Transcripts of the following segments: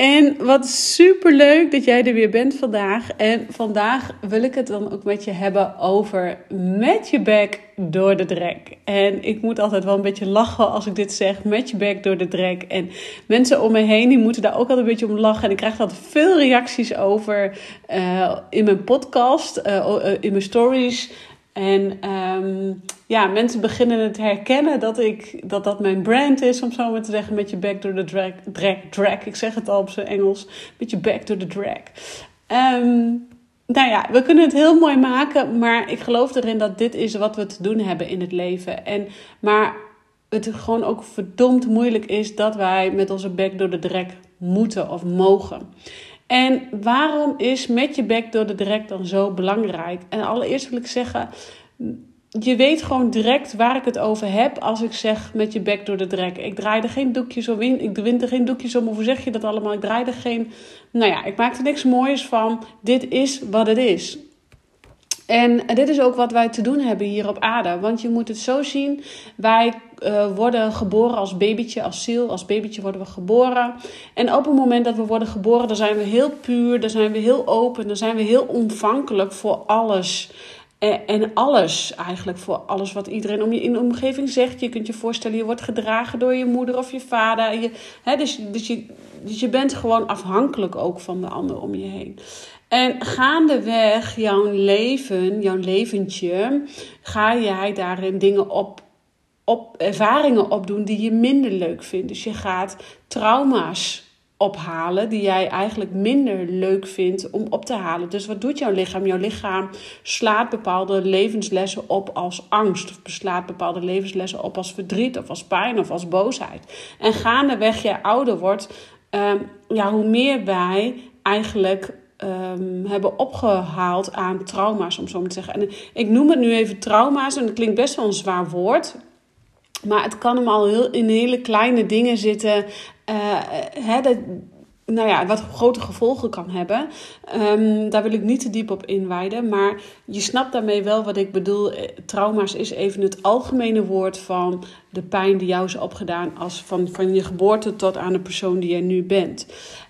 En wat super leuk dat jij er weer bent vandaag. En vandaag wil ik het dan ook met je hebben over met je bek door de drek. En ik moet altijd wel een beetje lachen als ik dit zeg, met je bek door de drek. En mensen om me heen die moeten daar ook altijd een beetje om lachen. En ik krijg altijd veel reacties over uh, in mijn podcast, uh, in mijn stories. En um, ja, mensen beginnen het herkennen dat, ik, dat dat mijn brand is, om zo maar te zeggen, met je back door de drag, drag, drag. Ik zeg het al op zijn Engels, met je back door de drag. Um, nou ja, we kunnen het heel mooi maken, maar ik geloof erin dat dit is wat we te doen hebben in het leven. En, maar het gewoon ook verdomd moeilijk is dat wij met onze bek door de drek moeten of mogen. En waarom is met je bek door de drek dan zo belangrijk? En allereerst wil ik zeggen, je weet gewoon direct waar ik het over heb als ik zeg met je bek door de drek. Ik draai er geen doekjes om in, ik wint er geen doekjes om. Hoe zeg je dat allemaal? Ik draai er geen. Nou ja, ik maak er niks moois van. Dit is wat het is. En dit is ook wat wij te doen hebben hier op aarde. Want je moet het zo zien. Wij uh, worden geboren als babytje, als ziel. Als babytje worden we geboren. En op het moment dat we worden geboren, dan zijn we heel puur. Dan zijn we heel open. Dan zijn we heel ontvankelijk voor alles. En alles, eigenlijk voor alles wat iedereen om je in de omgeving zegt. Je kunt je voorstellen, je wordt gedragen door je moeder of je vader. Je, hè, dus, dus, je, dus je bent gewoon afhankelijk ook van de ander om je heen. En gaandeweg jouw leven, jouw leventje, ga jij daarin dingen op, op ervaringen opdoen die je minder leuk vindt. Dus je gaat trauma's ophalen die jij eigenlijk minder leuk vindt om op te halen. Dus wat doet jouw lichaam? Jouw lichaam slaat bepaalde levenslessen op als angst, of slaat bepaalde levenslessen op als verdriet, of als pijn, of als boosheid. En gaandeweg jij ouder wordt, um, ja, hoe meer wij eigenlijk um, hebben opgehaald aan trauma's, om zo maar te zeggen. En ik noem het nu even trauma's, en dat klinkt best wel een zwaar woord. Maar het kan hem al heel, in hele kleine dingen zitten. Uh, hè, dat, nou ja, wat grote gevolgen kan hebben. Um, daar wil ik niet te diep op inwijden. Maar je snapt daarmee wel wat ik bedoel. Eh, trauma's is even het algemene woord van de pijn die jou is opgedaan. Als van, van je geboorte tot aan de persoon die jij nu bent.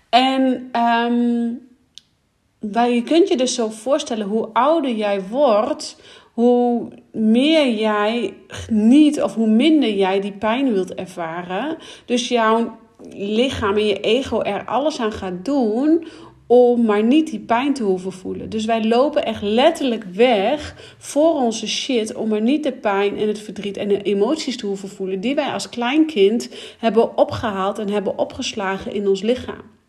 En um, je kunt je dus zo voorstellen hoe ouder jij wordt hoe meer jij niet of hoe minder jij die pijn wilt ervaren. Dus jouw lichaam en je ego er alles aan gaat doen om maar niet die pijn te hoeven voelen. Dus wij lopen echt letterlijk weg voor onze shit om maar niet de pijn en het verdriet en de emoties te hoeven voelen die wij als kleinkind hebben opgehaald en hebben opgeslagen in ons lichaam.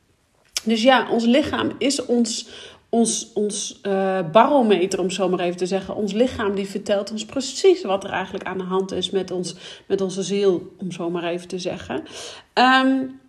Dus ja, ons lichaam is ons ons, ons uh, barometer, om zo maar even te zeggen. Ons lichaam die vertelt ons precies wat er eigenlijk aan de hand is met, ons, met onze ziel, om zo maar even te zeggen. Um,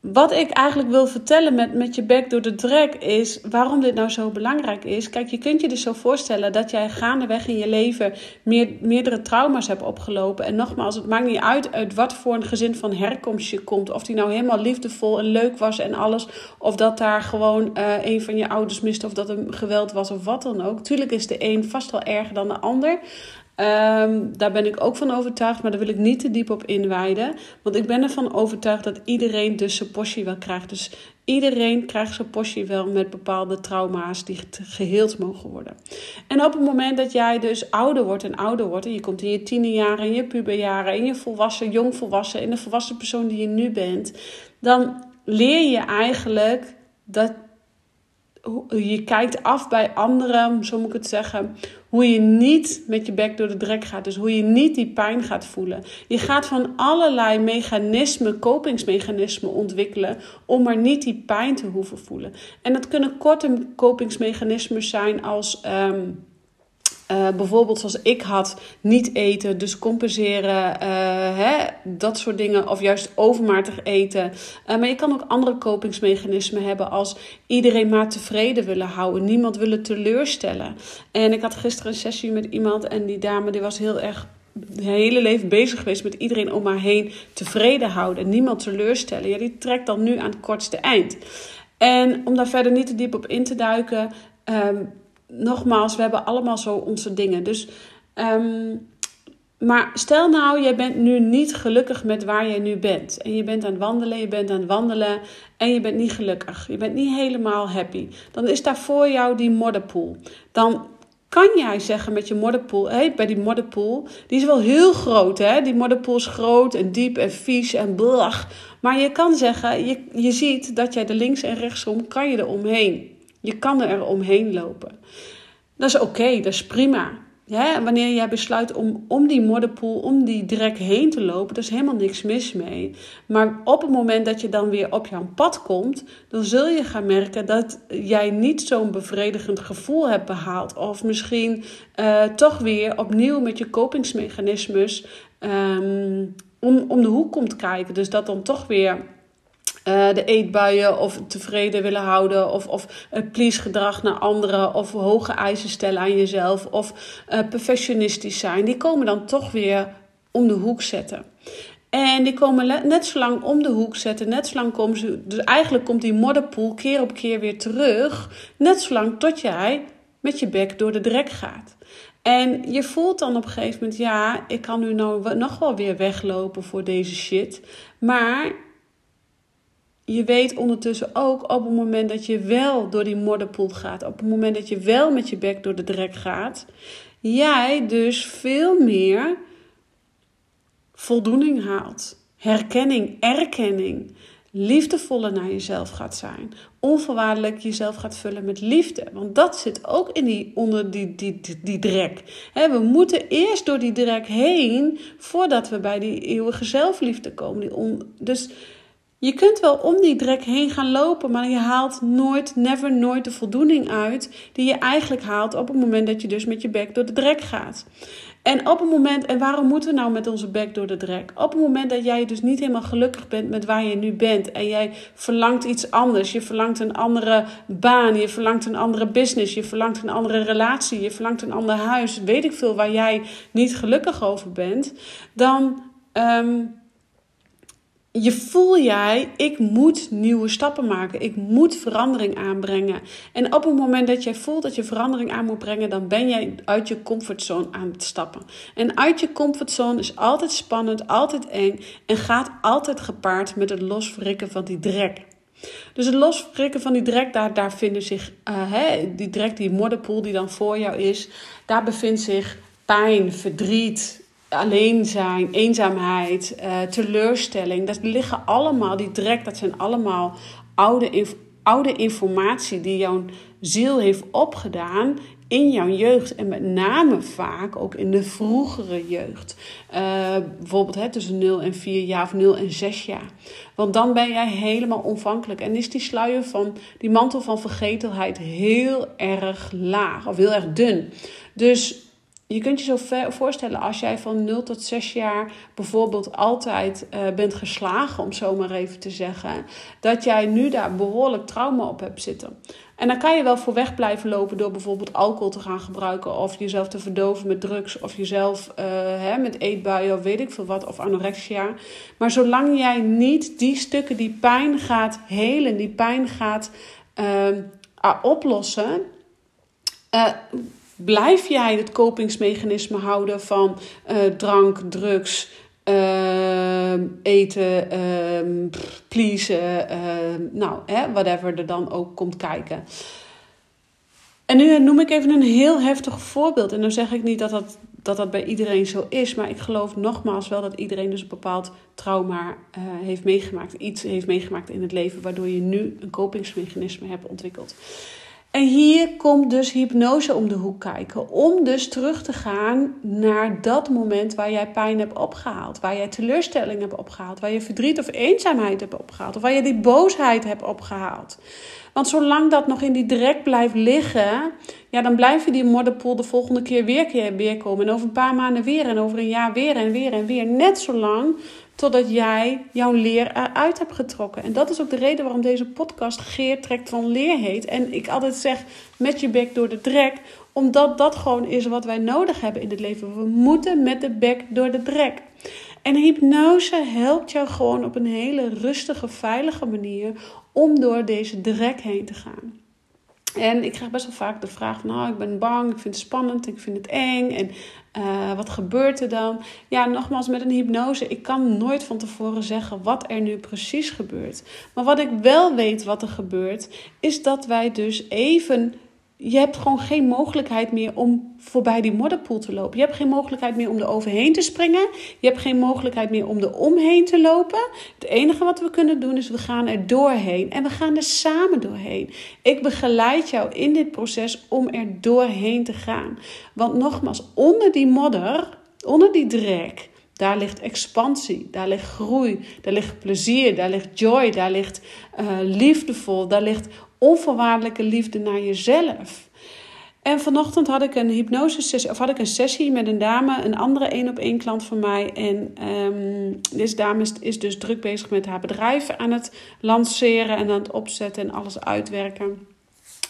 wat ik eigenlijk wil vertellen met, met je bek door de drek is waarom dit nou zo belangrijk is. Kijk, je kunt je dus zo voorstellen dat jij gaandeweg in je leven meer, meerdere trauma's hebt opgelopen. En nogmaals, het maakt niet uit uit wat voor een gezin van herkomst je komt. Of die nou helemaal liefdevol en leuk was en alles. Of dat daar gewoon uh, een van je ouders miste of dat er geweld was of wat dan ook. Tuurlijk is de een vast wel erger dan de ander. Um, daar ben ik ook van overtuigd, maar daar wil ik niet te diep op inwijden. Want ik ben ervan overtuigd dat iedereen dus zijn portie wel krijgt. Dus iedereen krijgt zijn portie wel met bepaalde trauma's die geheeld mogen worden. En op het moment dat jij dus ouder wordt en ouder wordt, en je komt in je tienerjaren, in je puberjaren, in je volwassen, jongvolwassen, in de volwassen persoon die je nu bent, dan leer je eigenlijk dat je kijkt af bij anderen, zo moet ik het zeggen, hoe je niet met je bek door de drek gaat. Dus hoe je niet die pijn gaat voelen. Je gaat van allerlei mechanismen, kopingsmechanismen ontwikkelen om maar niet die pijn te hoeven voelen. En dat kunnen korte kopingsmechanismen zijn als. Ehm, uh, bijvoorbeeld zoals ik had, niet eten, dus compenseren, uh, hè, dat soort dingen. Of juist overmatig eten. Uh, maar je kan ook andere kopingsmechanismen hebben als iedereen maar tevreden willen houden. Niemand willen teleurstellen. En ik had gisteren een sessie met iemand en die dame die was heel erg het hele leven bezig geweest met iedereen om haar heen tevreden houden. En niemand teleurstellen. Ja, die trekt dan nu aan het kortste eind. En om daar verder niet te diep op in te duiken... Um, nogmaals, we hebben allemaal zo onze dingen. Dus, ehm, maar stel nou, jij bent nu niet gelukkig met waar jij nu bent. En je bent aan het wandelen, je bent aan het wandelen en je bent niet gelukkig. Je bent niet helemaal happy. Dan is daar voor jou die modderpoel. Dan kan jij zeggen met je modderpoel, hey, bij die modderpoel, die is wel heel groot, hè? Die modderpoel is groot en diep en vies en blach. Maar je kan zeggen, je, je ziet dat jij er links en rechtsom, kan je er omheen. Je kan er omheen lopen. Dat is oké, dat is prima. Wanneer jij besluit om om die modderpoel, om die drek heen te lopen, daar is helemaal niks mis mee. Maar op het moment dat je dan weer op jouw pad komt, dan zul je gaan merken dat jij niet zo'n bevredigend gevoel hebt behaald. Of misschien uh, toch weer opnieuw met je kopingsmechanismes um, om, om de hoek komt kijken. Dus dat dan toch weer uh, de eetbuien of tevreden willen houden of, of uh, please gedrag naar anderen of hoge eisen stellen aan jezelf of uh, perfectionistisch zijn, die komen dan toch weer om de hoek zetten. En die komen net zo lang om de hoek zetten, net zo lang komen ze. Dus eigenlijk komt die modderpoel keer op keer weer terug, net zo lang tot jij met je bek door de drek gaat. En je voelt dan op een gegeven moment, ja, ik kan nu nou nog wel weer weglopen voor deze shit. Maar je weet ondertussen ook op het moment dat je wel door die modderpoel gaat, op het moment dat je wel met je bek door de drek gaat, jij dus veel meer voldoening haalt. Herkenning, erkenning, liefdevoller naar jezelf gaat zijn. Onvoorwaardelijk jezelf gaat vullen met liefde. Want dat zit ook in die, onder die, die, die, drek. we moeten eerst door die drek heen voordat we bij die eeuwige zelfliefde komen. Die dus je kunt wel om die drek heen gaan lopen, maar je haalt nooit, never, nooit de voldoening uit die je eigenlijk haalt op het moment dat je dus met je bek door de drek gaat. En op het moment, en waarom moeten we nou met onze bek door de drek? Op het moment dat jij dus niet helemaal gelukkig bent met waar je nu bent en jij verlangt iets anders, je verlangt een andere baan, je verlangt een andere business, je verlangt een andere relatie, je verlangt een ander huis, weet ik veel waar jij niet gelukkig over bent, dan. Um, je voel jij, ik moet nieuwe stappen maken. Ik moet verandering aanbrengen. En op het moment dat jij voelt dat je verandering aan moet brengen, dan ben jij uit je comfortzone aan het stappen. En uit je comfortzone is altijd spannend, altijd eng en gaat altijd gepaard met het loswrikken van die drek. Dus het loswrikken van die drek, daar, daar vinden zich, uh, hè, die drek, die modderpoel die dan voor jou is, daar bevindt zich pijn, verdriet, alleen zijn, eenzaamheid, uh, teleurstelling. Dat liggen allemaal, die drek, dat zijn allemaal oude, oude informatie die jouw ziel heeft opgedaan in jouw jeugd. En met name vaak ook in de vroegere jeugd. Uh, bijvoorbeeld hè, tussen 0 en 4 jaar of 0 en 6 jaar. Want dan ben jij helemaal onvankelijk. En is die sluier van, die mantel van vergetelheid heel erg laag of heel erg dun. Dus je kunt je zo voorstellen als jij van 0 tot 6 jaar bijvoorbeeld altijd uh, bent geslagen, om zo maar even te zeggen, dat jij nu daar behoorlijk trauma op hebt zitten. En dan kan je wel voor weg blijven lopen door bijvoorbeeld alcohol te gaan gebruiken of jezelf te verdoven met drugs of jezelf uh, hè, met eetbuien of weet ik veel wat of anorexia. Maar zolang jij niet die stukken, die pijn gaat helen, die pijn gaat uh, oplossen. Blijf jij het kopingsmechanisme houden van uh, drank, drugs, uh, eten, uh, pleasen, ehm, nou, hè, whatever er dan ook komt kijken. En nu noem ik even een heel heftig voorbeeld. En dan zeg ik niet dat dat dat dat bij iedereen zo is. Maar ik geloof nogmaals wel dat iedereen dus een bepaald trauma uh, heeft meegemaakt. Iets heeft meegemaakt in het leven waardoor je nu een kopingsmechanisme hebt ontwikkeld. En hier komt dus hypnose om de hoek kijken. Om dus terug te gaan naar dat moment waar jij pijn hebt opgehaald. Waar jij teleurstelling hebt opgehaald. Waar je verdriet of eenzaamheid hebt opgehaald. Of waar je die boosheid hebt opgehaald. Want zolang dat nog in die drek blijft liggen, ja, dan blijf je die modderpoel de volgende keer weer, weer komen. En over een paar maanden weer. En over een jaar weer en weer en weer. Net zolang totdat jij jouw leer eruit hebt getrokken. En dat is ook de reden waarom deze podcast Geer trekt van leer heet. En ik altijd zeg met je bek door de drek, omdat dat gewoon is wat wij nodig hebben in het leven. We moeten met de bek door de drek. En hypnose helpt jou gewoon op een hele rustige, veilige manier om door deze drek heen te gaan. En ik krijg best wel vaak de vraag nou, ik ben bang, ik vind het spannend, ik vind het eng. En uh, wat gebeurt er dan? Ja, nogmaals, met een hypnose, ik kan nooit van tevoren zeggen wat er nu precies gebeurt. Maar wat ik wel weet wat er gebeurt, is dat wij dus even je hebt gewoon geen mogelijkheid meer om voorbij die modderpoel te lopen. Je hebt geen mogelijkheid meer om er overheen te springen. Je hebt geen mogelijkheid meer om er omheen te lopen. Het enige wat we kunnen doen is we gaan er doorheen. En we gaan er samen doorheen. Ik begeleid jou in dit proces om er doorheen te gaan. Want nogmaals, onder die modder, onder die drek, daar ligt expansie, daar ligt groei, daar ligt plezier, daar ligt joy, daar ligt uh, liefdevol, daar ligt onvoorwaardelijke liefde naar jezelf. En vanochtend had ik een hypnosesessie, of had ik een sessie met een dame, een andere één op één klant van mij. En um, deze dame is, dus druk bezig met haar bedrijf aan het lanceren en aan het opzetten en alles uitwerken.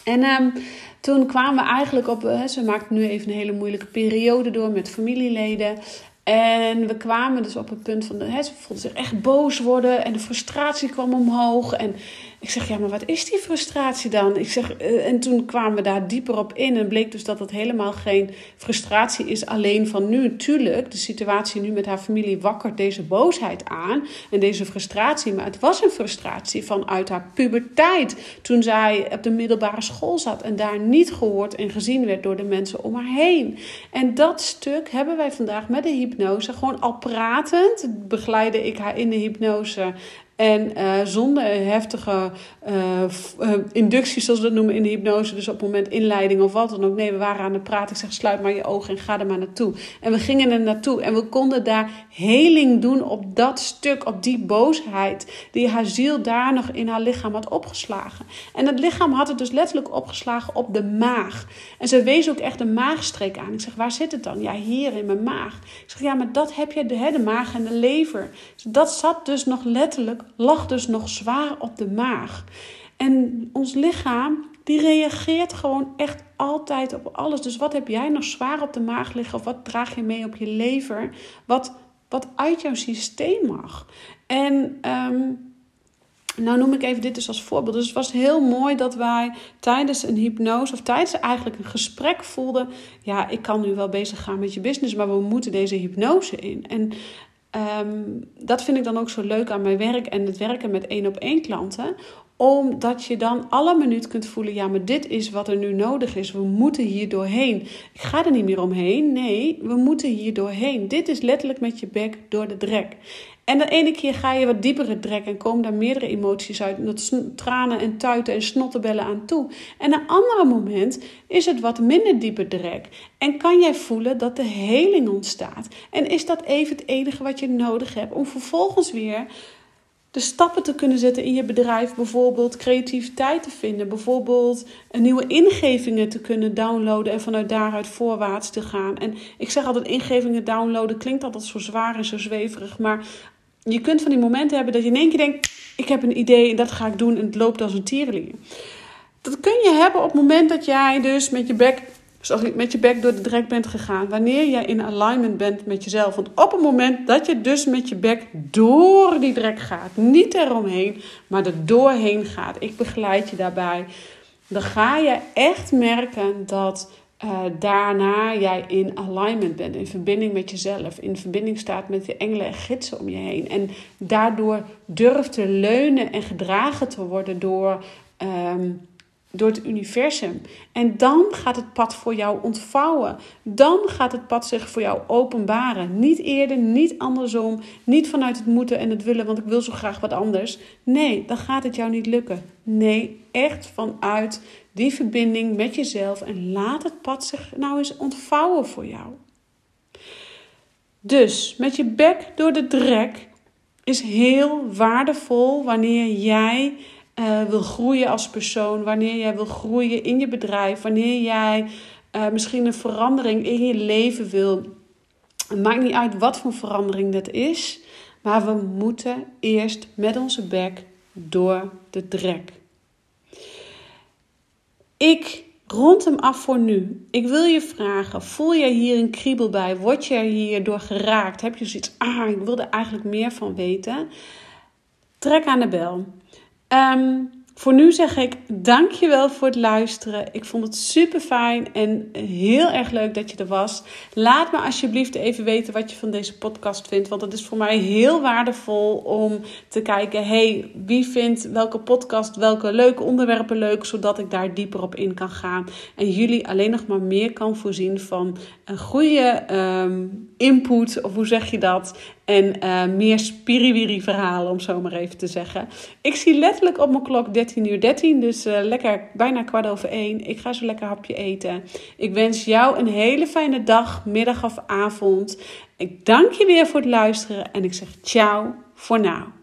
En um, toen kwamen we eigenlijk op, hè, ze maakt nu even een hele moeilijke periode door met familieleden. En we kwamen dus op het punt van, hè, ze voelde zich echt boos worden en de frustratie kwam omhoog. En ik zeg, ja, maar wat is die frustratie dan? Ik zeg, uh, en toen kwamen we daar dieper op in en bleek dus dat het helemaal geen frustratie is alleen van nu. Tuurlijk, de situatie nu met haar familie wakkert deze boosheid aan en deze frustratie. Maar het was een frustratie vanuit haar puberteit. Toen zij op de middelbare school zat en daar niet gehoord en gezien werd door de mensen om haar heen. En dat stuk hebben wij vandaag met de hypnose gewoon al pratend. Begeleide ik haar in de hypnose en uh, zonder heftige uh, inducties, zoals we dat noemen in de hypnose. Dus op het moment inleiding of wat dan ook. Nee, we waren aan het praten. Ik zeg, sluit maar je ogen en ga er maar naartoe. En we gingen er naartoe. En we konden daar heling doen op dat stuk, op die boosheid. Die haar ziel daar nog in haar lichaam had opgeslagen. En het lichaam had het dus letterlijk opgeslagen op de maag. En ze wees ook echt de maagstreek aan. Ik zeg, waar zit het dan? Ja, hier in mijn maag. Ik zeg, ja, maar dat heb je, de, de maag en de lever. Dat zat dus nog letterlijk lag dus nog zwaar op de maag. En ons lichaam, die reageert gewoon echt altijd op alles. Dus wat heb jij nog zwaar op de maag liggen? Of wat draag je mee op je lever? Wat, wat uit jouw systeem mag? En um, nou noem ik even dit dus als voorbeeld. Dus het was heel mooi dat wij tijdens een hypnose, of tijdens eigenlijk een gesprek voelden: ja, ik kan nu wel bezig gaan met je business, maar we moeten deze hypnose in. En Um, dat vind ik dan ook zo leuk aan mijn werk en het werken met één op één klanten. Omdat je dan alle minuut kunt voelen: ja, maar dit is wat er nu nodig is. We moeten hier doorheen. Ik ga er niet meer omheen. Nee, we moeten hier doorheen. Dit is letterlijk met je bek door de drek. En de ene keer ga je wat dieper het drek en komen daar meerdere emoties uit. Tranen en tuiten en snottenbellen aan toe. En een andere moment is het wat minder diepe drek. En kan jij voelen dat de heling ontstaat. En is dat even het enige wat je nodig hebt om vervolgens weer de stappen te kunnen zetten in je bedrijf. Bijvoorbeeld creativiteit te vinden. Bijvoorbeeld nieuwe ingevingen te kunnen downloaden en vanuit daaruit voorwaarts te gaan. En ik zeg altijd ingevingen downloaden klinkt altijd zo zwaar en zo zweverig. Maar je kunt van die momenten hebben dat je in één keer denkt: ik heb een idee en dat ga ik doen en het loopt als een tierenlier. Dat kun je hebben op het moment dat jij dus met je bek, sorry, met je bek door de drek bent gegaan. Wanneer jij in alignment bent met jezelf. Want op het moment dat je dus met je bek door die drek gaat, niet eromheen, maar er doorheen gaat. Ik begeleid je daarbij. Dan ga je echt merken dat uh, daarna jij in alignment bent, in verbinding met jezelf, in verbinding staat met de engelen en gidsen om je heen. En daardoor durft te leunen en gedragen te worden door um, door het universum. En dan gaat het pad voor jou ontvouwen. Dan gaat het pad zich voor jou openbaren. Niet eerder, niet andersom. Niet vanuit het moeten en het willen, want ik wil zo graag wat anders. Nee, dan gaat het jou niet lukken. Nee, echt vanuit die verbinding met jezelf. En laat het pad zich nou eens ontvouwen voor jou. Dus met je bek door de drek is heel waardevol wanneer jij uh, wil groeien als persoon, wanneer jij wil groeien in je bedrijf, wanneer jij uh, misschien een verandering in je leven wil. Maakt niet uit wat voor verandering dat is, maar we moeten eerst met onze bek door de drek. Ik rond hem af voor nu. Ik wil je vragen: voel jij hier een kriebel bij? Word je hierdoor geraakt? Heb je zoiets? Ah, ik wil er eigenlijk meer van weten. Trek aan de bel. Um, voor nu zeg ik dankjewel voor het luisteren. Ik vond het super fijn en heel erg leuk dat je er was. Laat me alsjeblieft even weten wat je van deze podcast vindt. Want het is voor mij heel waardevol om te kijken: hey, wie vindt welke podcast, welke leuke onderwerpen leuk, zodat ik daar dieper op in kan gaan. En jullie alleen nog maar meer kan voorzien van een goede um, input, of hoe zeg je dat? En uh, meer spiriwiri verhalen, om zo maar even te zeggen. Ik zie letterlijk op mijn klok 13 uur 13, dus uh, lekker bijna kwart over 1. Ik ga zo lekker hapje eten. Ik wens jou een hele fijne dag, middag of avond. Ik dank je weer voor het luisteren en ik zeg ciao voor nu.